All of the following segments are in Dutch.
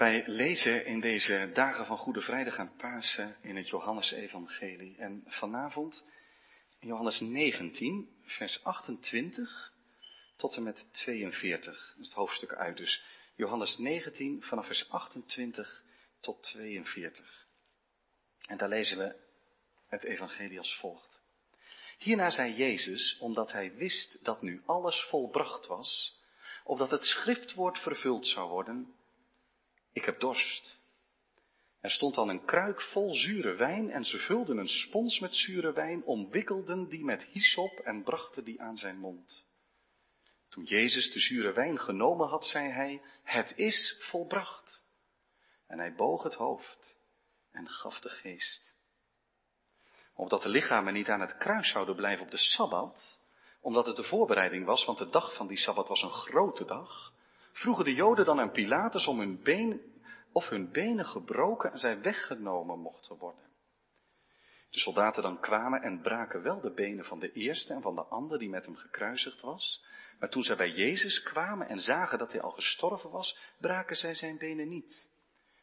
Wij lezen in deze dagen van Goede Vrijdag en Pasen in het Johannesevangelie. En vanavond in Johannes 19, vers 28 tot en met 42. Dat is het hoofdstuk uit. Dus Johannes 19 vanaf vers 28 tot 42. En daar lezen we het evangelie als volgt. Hierna zei Jezus, omdat hij wist dat nu alles volbracht was, opdat het schriftwoord vervuld zou worden, ik heb dorst. Er stond dan een kruik vol zure wijn en ze vulden een spons met zure wijn, omwikkelden die met hyssop en brachten die aan zijn mond. Toen Jezus de zure wijn genomen had, zei hij, het is volbracht. En hij boog het hoofd en gaf de geest. Opdat de lichamen niet aan het kruis zouden blijven op de Sabbat, omdat het de voorbereiding was, want de dag van die Sabbat was een grote dag, vroegen de Joden dan aan Pilatus om hun been, of hun benen gebroken en zij weggenomen mochten worden. De soldaten dan kwamen en braken wel de benen van de eerste en van de ander die met hem gekruisigd was. Maar toen zij bij Jezus kwamen en zagen dat hij al gestorven was, braken zij zijn benen niet.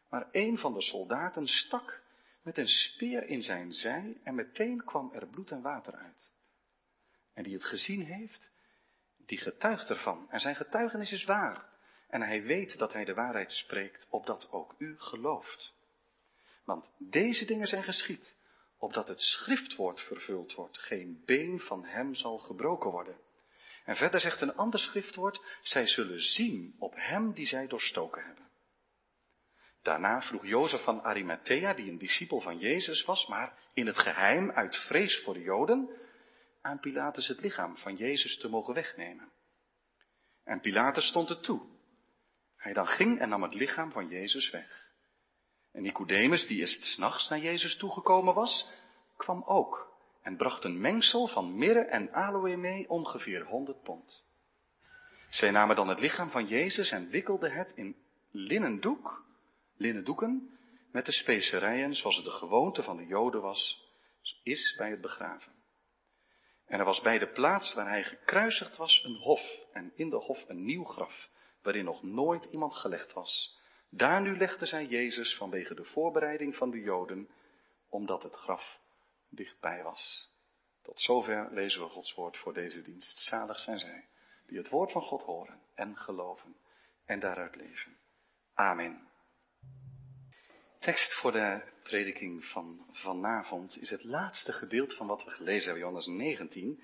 Maar een van de soldaten stak met een speer in zijn zij en meteen kwam er bloed en water uit. En die het gezien heeft, die getuigt ervan. En zijn getuigenis is waar. En hij weet dat hij de waarheid spreekt, opdat ook u gelooft. Want deze dingen zijn geschied, opdat het schriftwoord vervuld wordt. Geen been van hem zal gebroken worden. En verder zegt een ander schriftwoord, zij zullen zien op hem die zij doorstoken hebben. Daarna vroeg Jozef van Arimathea, die een discipel van Jezus was, maar in het geheim uit vrees voor de Joden, aan Pilatus het lichaam van Jezus te mogen wegnemen. En Pilatus stond het toe. Hij dan ging en nam het lichaam van Jezus weg. En Nicodemus, die eerst s'nachts naar Jezus toegekomen was, kwam ook en bracht een mengsel van mirre en aloë mee, ongeveer honderd pond. Zij namen dan het lichaam van Jezus en wikkelden het in linnen doek, linnen doeken, met de specerijen zoals het de gewoonte van de Joden was, is bij het begraven. En er was bij de plaats waar hij gekruisigd was een hof en in de hof een nieuw graf, waarin nog nooit iemand gelegd was. Daar nu legde zij Jezus vanwege de voorbereiding van de Joden, omdat het graf dichtbij was. Tot zover lezen we Gods woord voor deze dienst. Zalig zijn zij die het woord van God horen en geloven en daaruit leven. Amen. Tekst voor de prediking van vanavond is het laatste gedeelte van wat we gelezen hebben, Johannes 19,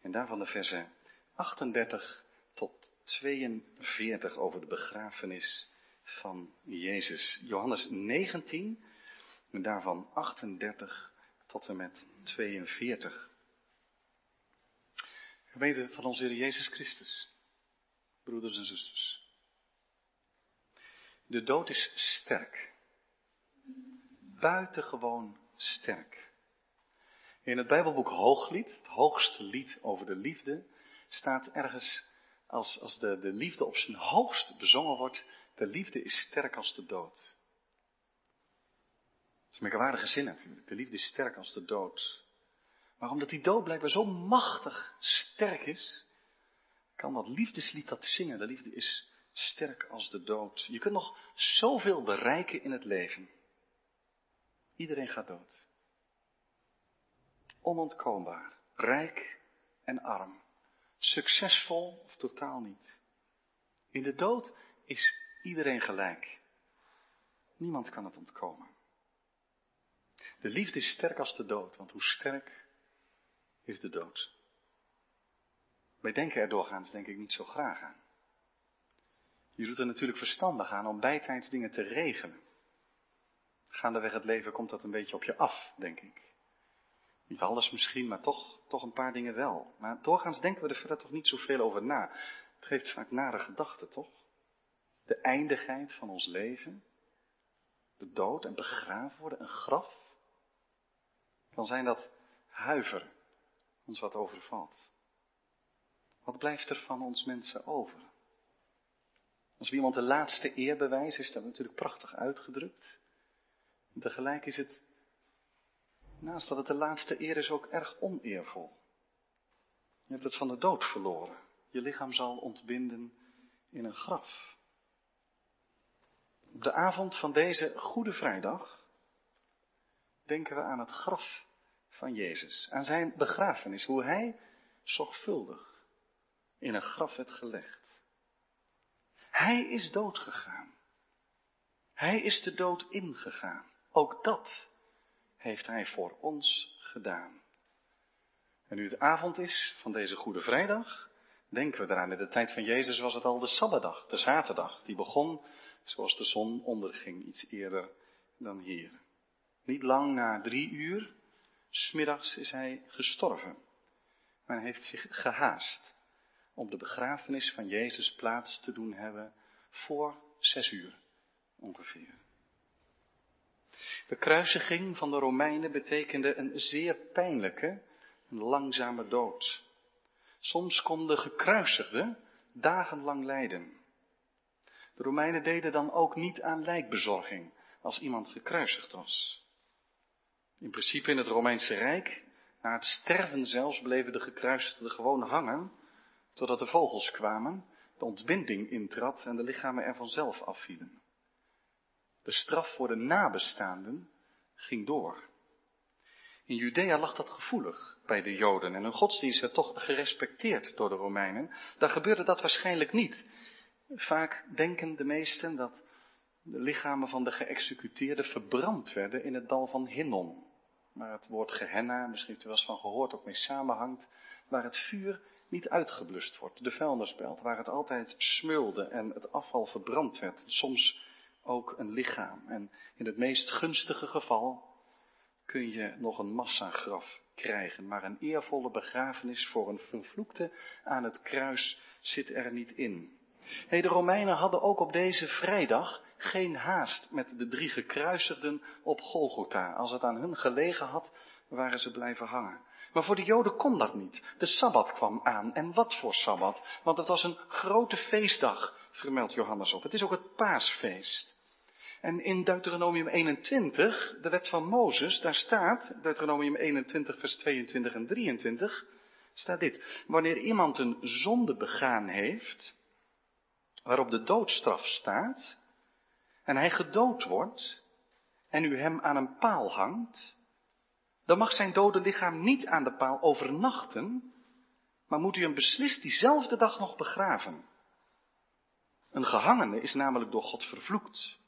en daarvan de versen 38 tot 42 over de begrafenis van Jezus. Johannes 19, en daarvan 38 tot en met 42. Gemeente van onze Heer Jezus Christus, broeders en zusters. De dood is sterk. Buitengewoon sterk. In het Bijbelboek Hooglied, het hoogste lied over de liefde, staat ergens als, als de, de liefde op zijn hoogst bezongen wordt, de liefde is sterk als de dood. Dat is een merkwaardige zin natuurlijk. De liefde is sterk als de dood. Maar omdat die dood blijkbaar zo machtig sterk is, kan dat liefdeslied dat zingen. De liefde is sterk als de dood. Je kunt nog zoveel bereiken in het leven. Iedereen gaat dood. Onontkoombaar. Rijk en arm. Succesvol of totaal niet. In de dood is iedereen gelijk. Niemand kan het ontkomen. De liefde is sterk als de dood, want hoe sterk is de dood? Wij denken er doorgaans denk ik niet zo graag aan. Je doet er natuurlijk verstandig aan om bijtijds dingen te regelen. Gaandeweg het leven komt dat een beetje op je af, denk ik. Niet alles misschien, maar toch, toch een paar dingen wel. Maar doorgaans denken we er verder toch niet zoveel over na. Het geeft vaak nare gedachten, toch? De eindigheid van ons leven. De dood en begraven worden, een graf. Dan zijn dat huiver, ons wat overvalt. Wat blijft er van ons mensen over? Als we iemand de laatste eer bewijzen, is dat natuurlijk prachtig uitgedrukt. En tegelijk is het Naast dat het de laatste eer is ook erg oneervol. Je hebt het van de dood verloren. Je lichaam zal ontbinden in een graf. de avond van deze Goede Vrijdag denken we aan het graf van Jezus, aan zijn begrafenis, hoe hij zorgvuldig in een graf werd gelegd. Hij is doodgegaan. Hij is de dood ingegaan. Ook dat heeft hij voor ons gedaan. En nu het avond is van deze Goede Vrijdag, denken we eraan. In de tijd van Jezus was het al de Sabbatdag, de zaterdag. Die begon zoals de zon onderging, iets eerder dan hier. Niet lang na drie uur, smiddags is hij gestorven. Maar hij heeft zich gehaast om de begrafenis van Jezus plaats te doen hebben voor zes uur ongeveer. De kruisiging van de Romeinen betekende een zeer pijnlijke en langzame dood. Soms kon de gekruisigde dagenlang lijden. De Romeinen deden dan ook niet aan lijkbezorging als iemand gekruisigd was. In principe in het Romeinse Rijk, na het sterven zelfs, bleven de gekruisigden gewoon hangen, totdat de vogels kwamen, de ontbinding intrad en de lichamen er vanzelf afvielen. De straf voor de nabestaanden ging door. In Judea lag dat gevoelig bij de Joden en hun godsdienst werd toch gerespecteerd door de Romeinen. Daar gebeurde dat waarschijnlijk niet. Vaak denken de meesten dat de lichamen van de geëxecuteerden verbrand werden in het dal van Hinnom. Waar het woord Gehenna, misschien heeft u wel eens van gehoord, ook mee samenhangt. Waar het vuur niet uitgeblust wordt. De vuilnisbelt, waar het altijd smulde en het afval verbrand werd. Soms ook een lichaam. En in het meest gunstige geval kun je nog een massagraf krijgen. Maar een eervolle begrafenis voor een vervloekte aan het kruis zit er niet in. Hey, de Romeinen hadden ook op deze vrijdag geen haast met de drie gekruisigden op Golgotha. Als het aan hun gelegen had, waren ze blijven hangen. Maar voor de Joden kon dat niet. De Sabbat kwam aan. En wat voor Sabbat? Want het was een grote feestdag, vermeldt Johannes op. Het is ook het paasfeest. En in Deuteronomium 21, de wet van Mozes, daar staat, Deuteronomium 21, vers 22 en 23, staat dit. Wanneer iemand een zonde begaan heeft, waarop de doodstraf staat, en hij gedood wordt, en u hem aan een paal hangt, dan mag zijn dode lichaam niet aan de paal overnachten, maar moet u hem beslist diezelfde dag nog begraven. Een gehangene is namelijk door God vervloekt.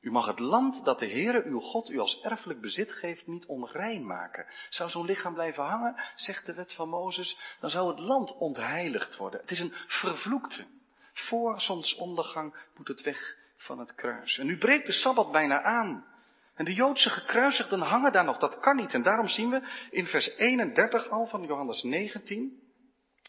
U mag het land dat de Heere uw God u als erfelijk bezit geeft niet onrein maken. Zou zo'n lichaam blijven hangen, zegt de wet van Mozes, dan zou het land ontheiligd worden. Het is een vervloekte. Voor zonsondergang moet het weg van het kruis. En nu breekt de Sabbat bijna aan. En de Joodse gekruisigden hangen daar nog, dat kan niet. En daarom zien we in vers 31 al van Johannes 19,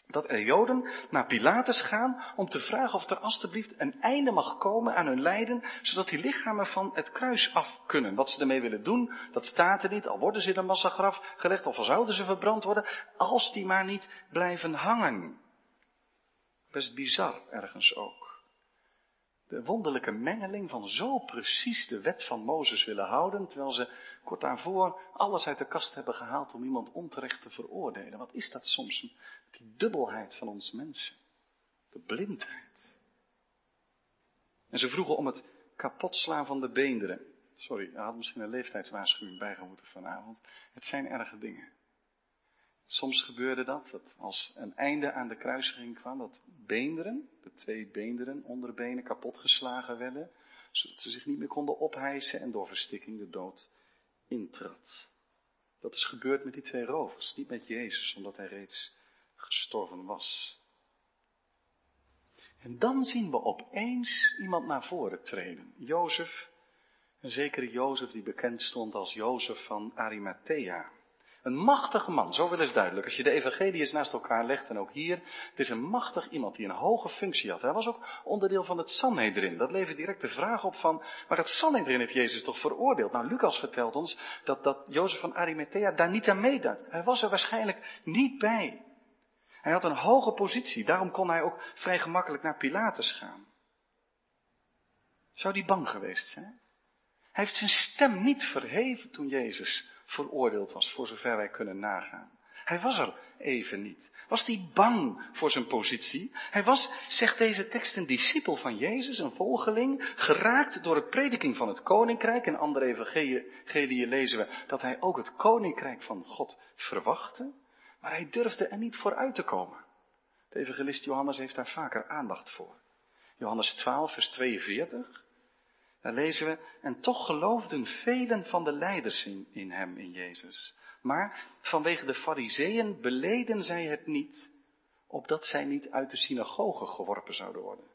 dat er Joden naar Pilatus gaan om te vragen of er alstublieft een einde mag komen aan hun lijden, zodat die lichamen van het kruis af kunnen. Wat ze ermee willen doen, dat staat er niet, al worden ze in een massagraf gelegd of al zouden ze verbrand worden, als die maar niet blijven hangen. Best bizar ergens ook. De wonderlijke mengeling van zo precies de wet van Mozes willen houden, terwijl ze kort daarvoor alles uit de kast hebben gehaald om iemand onterecht te veroordelen. Wat is dat soms, dubbelheid van ons mensen? De blindheid. En ze vroegen om het kapotslaan van de beenderen. Sorry, er had misschien een leeftijdswaarschuwing bijgemoeten vanavond. Het zijn erge dingen. Soms gebeurde dat, dat als een einde aan de kruisiging kwam, dat beenderen, de twee beenderen, onderbenen, kapotgeslagen werden, zodat ze zich niet meer konden ophijsen en door verstikking de dood intrad. Dat is gebeurd met die twee rovers, niet met Jezus, omdat hij reeds gestorven was. En dan zien we opeens iemand naar voren treden. Jozef, een zekere Jozef die bekend stond als Jozef van Arimathea. Een machtige man, zo wel eens duidelijk. Als je de evangeliën naast elkaar legt en ook hier, het is een machtig iemand die een hoge functie had. Hij was ook onderdeel van het Sanhedrin. Dat levert direct de vraag op van, maar het Sanhedrin heeft Jezus toch veroordeeld? Nou, Lucas vertelt ons dat, dat Jozef van Arimathea daar niet aan meedeed. Hij was er waarschijnlijk niet bij. Hij had een hoge positie, daarom kon hij ook vrij gemakkelijk naar Pilatus gaan. Zou die bang geweest zijn? Hij heeft zijn stem niet verheven toen Jezus veroordeeld was, voor zover wij kunnen nagaan. Hij was er even niet. Was hij bang voor zijn positie? Hij was, zegt deze tekst, een discipel van Jezus, een volgeling, geraakt door de prediking van het koninkrijk. In andere evangelieën lezen we dat hij ook het koninkrijk van God verwachtte, maar hij durfde er niet vooruit te komen. De evangelist Johannes heeft daar vaker aandacht voor. Johannes 12, vers 42. Daar lezen we, en toch geloofden velen van de leiders in, in hem, in Jezus. Maar vanwege de fariseeën beleden zij het niet, opdat zij niet uit de synagoge geworpen zouden worden.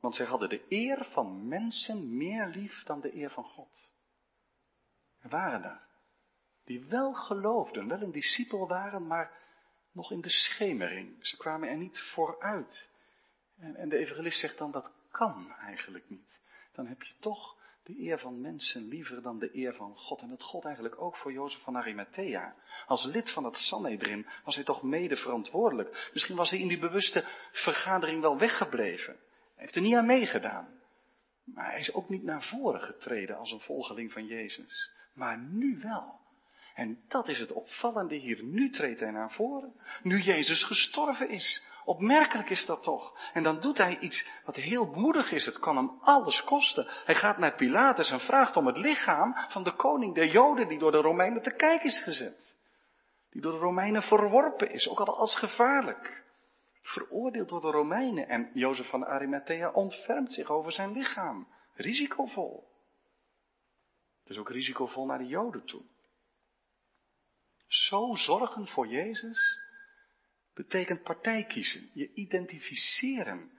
Want zij hadden de eer van mensen meer lief dan de eer van God. Er waren er, die wel geloofden, wel een discipel waren, maar nog in de schemering. Ze kwamen er niet vooruit. En, en de evangelist zegt dan, dat kan eigenlijk niet. Dan heb je toch de eer van mensen liever dan de eer van God. En dat God eigenlijk ook voor Jozef van Arimathea. Als lid van het Sanhedrin was hij toch mede verantwoordelijk. Misschien was hij in die bewuste vergadering wel weggebleven. Hij heeft er niet aan meegedaan. Maar hij is ook niet naar voren getreden als een volgeling van Jezus. Maar nu wel. En dat is het opvallende hier. Nu treedt hij naar voren. Nu Jezus gestorven is. Opmerkelijk is dat toch. En dan doet hij iets wat heel moedig is. Het kan hem alles kosten. Hij gaat naar Pilatus en vraagt om het lichaam van de koning der Joden die door de Romeinen te kijk is gezet. Die door de Romeinen verworpen is, ook al als gevaarlijk. Veroordeeld door de Romeinen. En Jozef van Arimathea ontfermt zich over zijn lichaam. Risicovol. Het is ook risicovol naar de Joden toe. Zo zorgen voor Jezus betekent partij kiezen. Je identificeren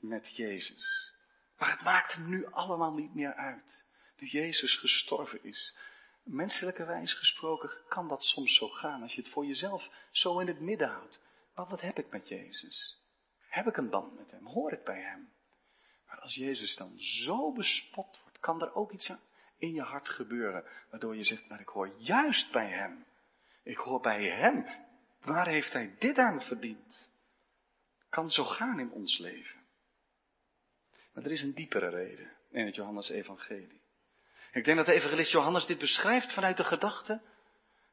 met Jezus. Maar het maakt hem nu allemaal niet meer uit. Nu Jezus gestorven is. Menselijke wijs gesproken kan dat soms zo gaan. Als je het voor jezelf zo in het midden houdt. Maar wat heb ik met Jezus? Heb ik een band met hem? Hoor ik bij hem? Maar als Jezus dan zo bespot wordt, kan er ook iets in je hart gebeuren. Waardoor je zegt, maar ik hoor juist bij hem. Ik hoor bij hem. Waar heeft hij dit aan verdiend? Kan zo gaan in ons leven. Maar er is een diepere reden in het Johannes-evangelie. Ik denk dat de evangelist Johannes dit beschrijft vanuit de gedachte.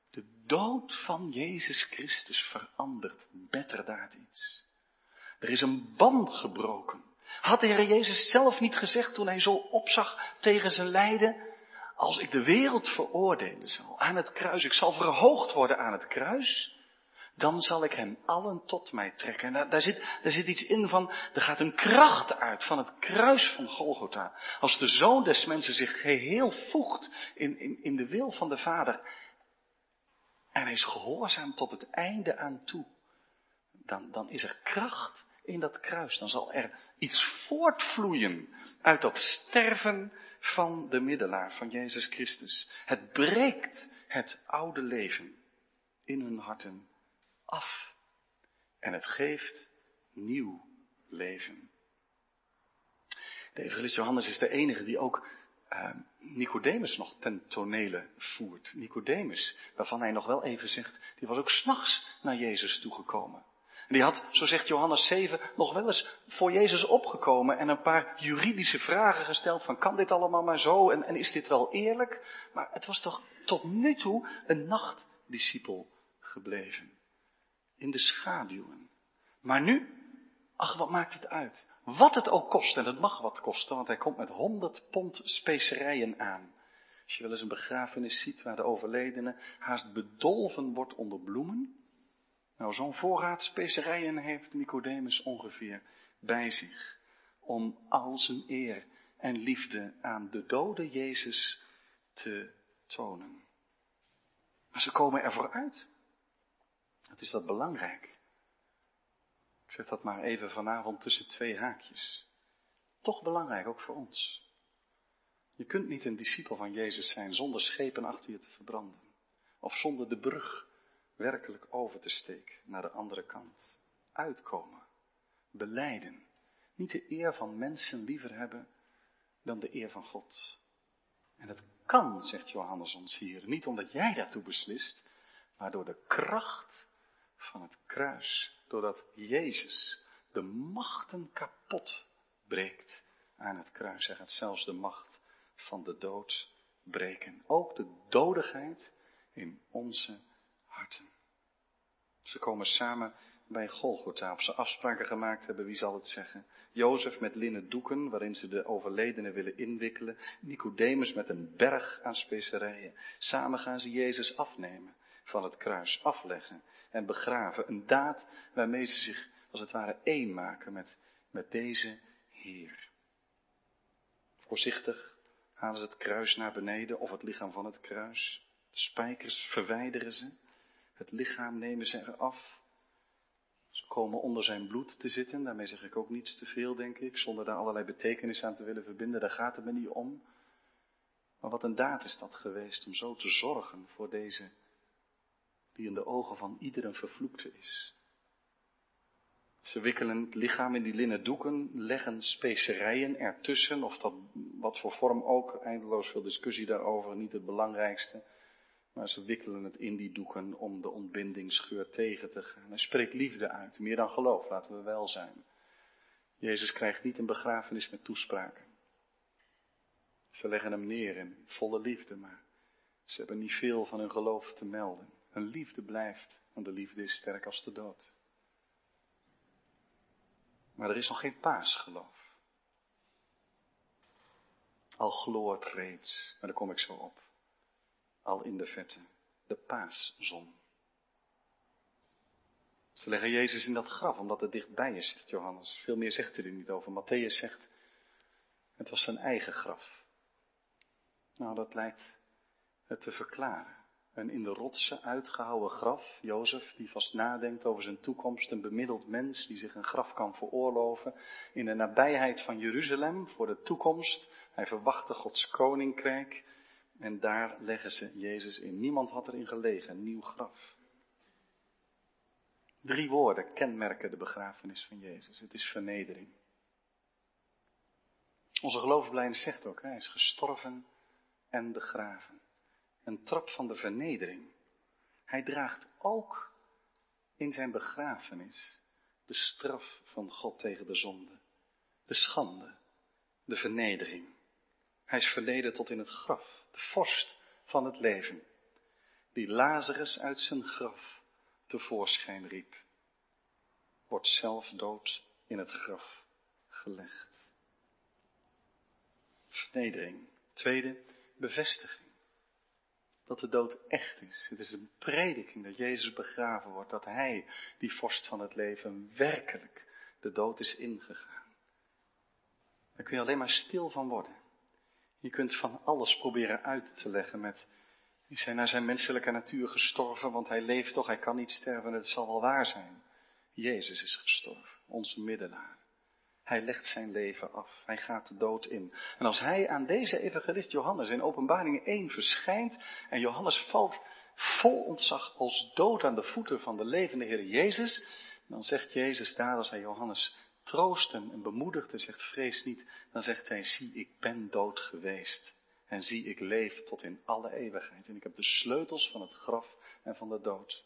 De dood van Jezus Christus verandert betterdaad iets. Er is een band gebroken. Had de Heer Jezus zelf niet gezegd toen hij zo opzag tegen zijn lijden, als ik de wereld veroordelen zal aan het kruis, ik zal verhoogd worden aan het kruis, dan zal ik hen allen tot mij trekken. En daar, zit, daar zit iets in van, er gaat een kracht uit van het kruis van Golgotha. Als de zoon des mensen zich geheel voegt in, in, in de wil van de Vader. En hij is gehoorzaam tot het einde aan toe. Dan, dan is er kracht in dat kruis. Dan zal er iets voortvloeien uit dat sterven van de middelaar, van Jezus Christus. Het breekt het oude leven in hun harten af. En het geeft nieuw leven. De evangelist Johannes is de enige die ook uh, Nicodemus nog ten tonele voert. Nicodemus, waarvan hij nog wel even zegt, die was ook s'nachts naar Jezus toegekomen. Die had, zo zegt Johannes 7, nog wel eens voor Jezus opgekomen en een paar juridische vragen gesteld van kan dit allemaal maar zo en, is dit wel eerlijk? Maar het was toch tot nu toe een nachtdiscipel gebleven. In de schaduwen. Maar nu, ach wat maakt het uit? Wat het ook kost, en het mag wat kosten, want hij komt met honderd pond specerijen aan. Als je wel eens een begrafenis ziet waar de overledene haast bedolven wordt onder bloemen, nou, zo'n voorraad specerijen heeft Nicodemus ongeveer bij zich. Om al zijn eer en liefde aan de dode Jezus te tonen. Maar ze komen ervoor uit. Het is dat belangrijk. Ik zeg dat maar even vanavond tussen twee haakjes. Toch belangrijk ook voor ons. Je kunt niet een discipel van Jezus zijn zonder schepen achter je te verbranden. Of zonder de brug werkelijk over te steken naar de andere kant. Uitkomen, beleiden. Niet de eer van mensen liever hebben dan de eer van God. En dat kan, zegt Johannes ons hier, niet omdat jij daartoe beslist, maar door de kracht van het kruis. Doordat Jezus de machten kapot breekt aan het kruis. Hij gaat zelfs de macht van de dood breken. Ook de dodigheid in onze Ze komen samen bij Golgotha. Of ze afspraken gemaakt hebben, wie zal het zeggen? Jozef met linnen doeken, waarin ze de overledenen willen inwikkelen. Nicodemus met een berg aan specerijen. Samen gaan ze Jezus afnemen van het kruis, afleggen en begraven. Een daad waarmee ze zich, als het ware, één maken met, met deze Heer. Voorzichtig halen ze het kruis naar beneden of het lichaam van het kruis. De spijkers verwijderen ze. Het lichaam nemen ze eraf. Ze komen onder zijn bloed te zitten. Daarmee zeg ik ook niets te veel, denk ik, zonder daar allerlei betekenis aan te willen verbinden. Daar gaat het me niet om. Maar wat een daad is dat geweest om zo te zorgen voor deze, die in de ogen van ieder vervloekte is. Ze wikkelen het lichaam in die linnen doeken, leggen specerijen ertussen, of dat wat voor vorm ook, eindeloos veel discussie daarover, niet het belangrijkste. Maar ze wikkelen het in die doeken om de ontbindingsgeur tegen te gaan. Hij spreekt liefde uit, meer dan geloof, laten we wel zijn. Jezus krijgt niet een begrafenis met toespraken. Ze leggen hem neer in volle liefde, maar ze hebben niet veel van hun geloof te melden. Hun liefde blijft, want de liefde is sterk als de dood. Maar er is nog geen paasgeloof. Al gloort reeds, maar daar kom ik zo op. Al in de vette, de paaszon. Ze leggen Jezus in dat graf, omdat het dichtbij is, zegt Johannes. Veel meer zegt hij er niet over. Matthäus zegt, het was zijn eigen graf. Nou, dat lijkt het te verklaren. Een in de rotsen uitgehouwen graf, Jozef, die vast nadenkt over zijn toekomst, een bemiddeld mens die zich een graf kan veroorloven, in de nabijheid van Jeruzalem voor de toekomst. Hij verwachtte Gods koninkrijk en daar leggen ze Jezus in. Niemand had erin gelegen, nieuw graf. Drie woorden kenmerken de begrafenis van Jezus. Het is vernedering. Onze geloofsbelijdenis zegt ook, hij is gestorven en begraven een trap van de vernedering. Hij draagt ook in zijn begrafenis de straf van God tegen de zonde, de schande, de vernedering. Hij is verleden tot in het graf, de vorst van het leven, die Lazarus uit zijn graf tevoorschijn riep, wordt zelf dood in het graf gelegd. Vernedering. Tweede, bevestiging dat de dood echt is. Het is een prediking dat Jezus begraven wordt, dat Hij, die vorst van het leven, werkelijk de dood is ingegaan. Daar kun je alleen maar stil van worden. Je kunt van alles proberen uit te leggen met, is hij naar zijn menselijke natuur gestorven, want hij leeft toch, hij kan niet sterven, het zal wel waar zijn. Jezus is gestorven, onze middelaar. Hij legt zijn leven af. Hij gaat de dood in. En als hij aan deze evangelist Johannes in openbaring 1 verschijnt en Johannes valt vol ontzag als dood aan de voeten van de levende Heer Jezus, dan zegt Jezus daar als hij Johannes troost en bemoedigt en zegt vrees niet, dan zegt hij zie ik ben dood geweest en zie ik leef tot in alle eeuwigheid en ik heb de sleutels van het graf en van de dood.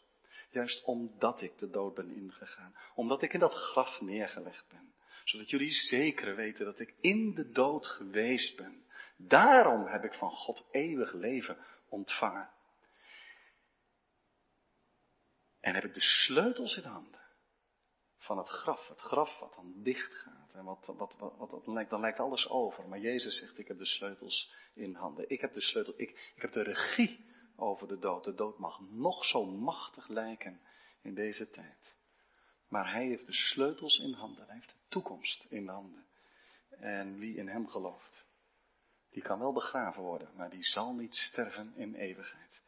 Juist omdat ik de dood ben ingegaan, omdat ik in dat graf neergelegd ben zodat jullie zeker weten dat ik in de dood geweest ben. Daarom heb ik van God eeuwig leven ontvangen. En heb ik de sleutels in handen van het graf. Het graf wat dan dicht gaat. En wat, wat, wat, wat, dan, lijkt, dan alles over. Maar Jezus zegt, ik heb de sleutels in handen. Ik heb de sleutel, ik, ik heb de regie over de dood. De dood mag nog zo machtig lijken in deze tijd. Maar hij heeft de sleutels in handen. Hij heeft de toekomst in handen. En wie in hem gelooft, die kan wel begraven worden, maar die zal niet sterven in eeuwigheid,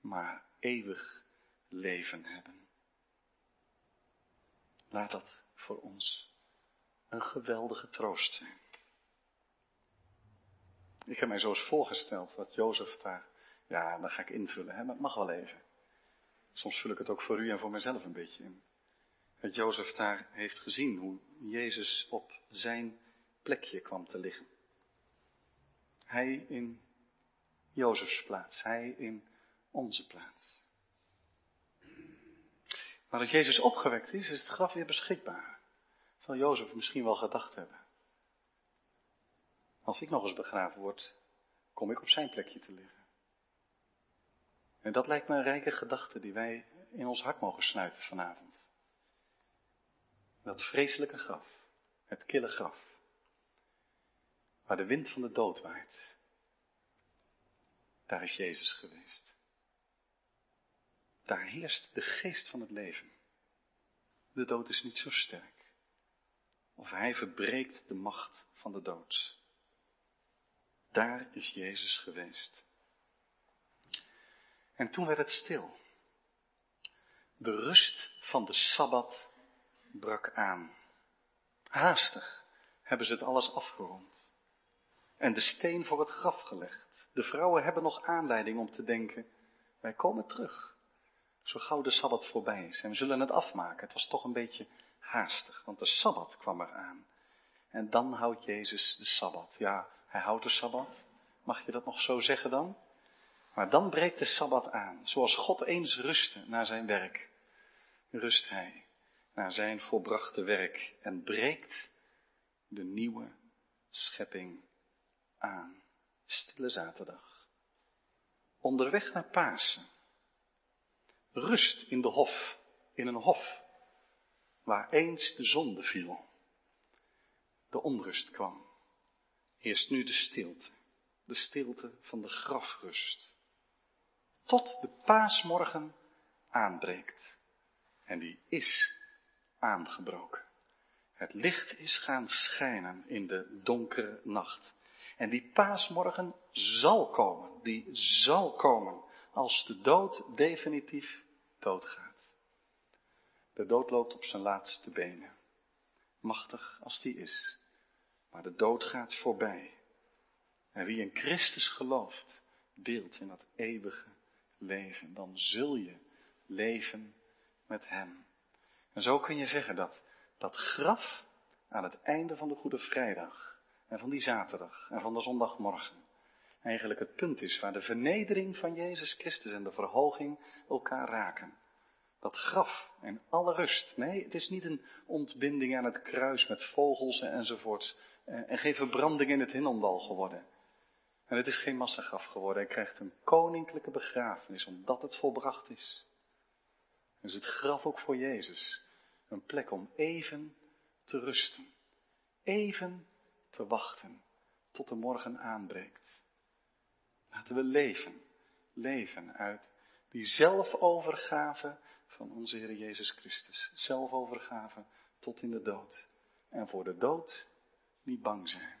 maar eeuwig leven hebben. Laat dat voor ons een geweldige troost zijn. Ik heb mij zo eens voorgesteld dat Jozef daar, ja, dan ga ik invullen, hè, maar het mag wel even. Soms vul ik het ook voor u en voor mezelf een beetje in dat Jozef daar heeft gezien hoe Jezus op zijn plekje kwam te liggen. Hij in Jozefs plaats, hij in onze plaats. Maar als Jezus opgewekt is, is het graf weer beschikbaar. Zal Jozef misschien wel gedacht hebben. Als ik nog eens begraven word, kom ik op zijn plekje te liggen. En dat lijkt me een rijke gedachte die wij in ons hart mogen sluiten vanavond. Dat vreselijke graf, het kille graf, waar de wind van de dood waait, daar is Jezus geweest. Daar heerst de geest van het leven. De dood is niet zo sterk. Of hij verbreekt de macht van de dood. Daar is Jezus geweest. En toen werd het stil. De rust van de Sabbat brak aan. Haastig hebben ze het alles afgerond. En de steen voor het graf gelegd. De vrouwen hebben nog aanleiding om te denken, wij komen terug. Zo gauw de Sabbat voorbij is en we zullen het afmaken. Het was toch een beetje haastig, want de Sabbat kwam eraan. En dan houdt Jezus de Sabbat. Ja, hij houdt de Sabbat. Mag je dat nog zo zeggen dan? Maar dan breekt de Sabbat aan. Zoals God eens rustte na zijn werk, rust hij naar zijn volbrachte werk en breekt de nieuwe schepping aan. Stille zaterdag. Onderweg naar Pasen. Rust in de hof, in een hof, waar eens de zonde viel. De onrust kwam. Eerst nu de stilte, de stilte van de grafrust. Tot de paasmorgen aanbreekt. En die is aangebroken. Het licht is gaan schijnen in de donkere nacht. En die paasmorgen zal komen, die zal komen als de dood definitief doodgaat. De dood loopt op zijn laatste benen. Machtig als die is. Maar de dood gaat voorbij. En wie in Christus gelooft, deelt in dat eeuwige leven. Dan zul je leven met Hem. En zo kun je zeggen dat dat graf aan het einde van de Goede Vrijdag en van die zaterdag en van de zondagmorgen eigenlijk het punt is waar de vernedering van Jezus Christus en de verhoging elkaar raken. Dat graf en alle rust. Nee, het is niet een ontbinding aan het kruis met vogels enzovoorts. Eh, en geen verbranding in het hinnomdal geworden. En het is geen massagraf geworden. Hij krijgt een koninklijke begrafenis omdat het volbracht is. Is het graf ook voor Jezus een plek om even te rusten. Even te wachten tot de morgen aanbreekt. Laten we leven, leven uit die zelfovergave van onze Heer Jezus Christus. Zelfovergave tot in de dood. En voor de dood niet bang zijn,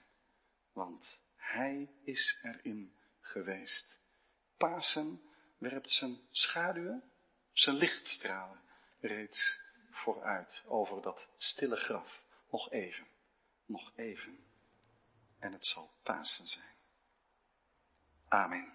want Hij is erin geweest. Pasen werpt zijn schaduwen, zijn lichtstralen reeds vooruit over dat stille graf. Nog even, nog even. En het zal Pasen zijn. Amen.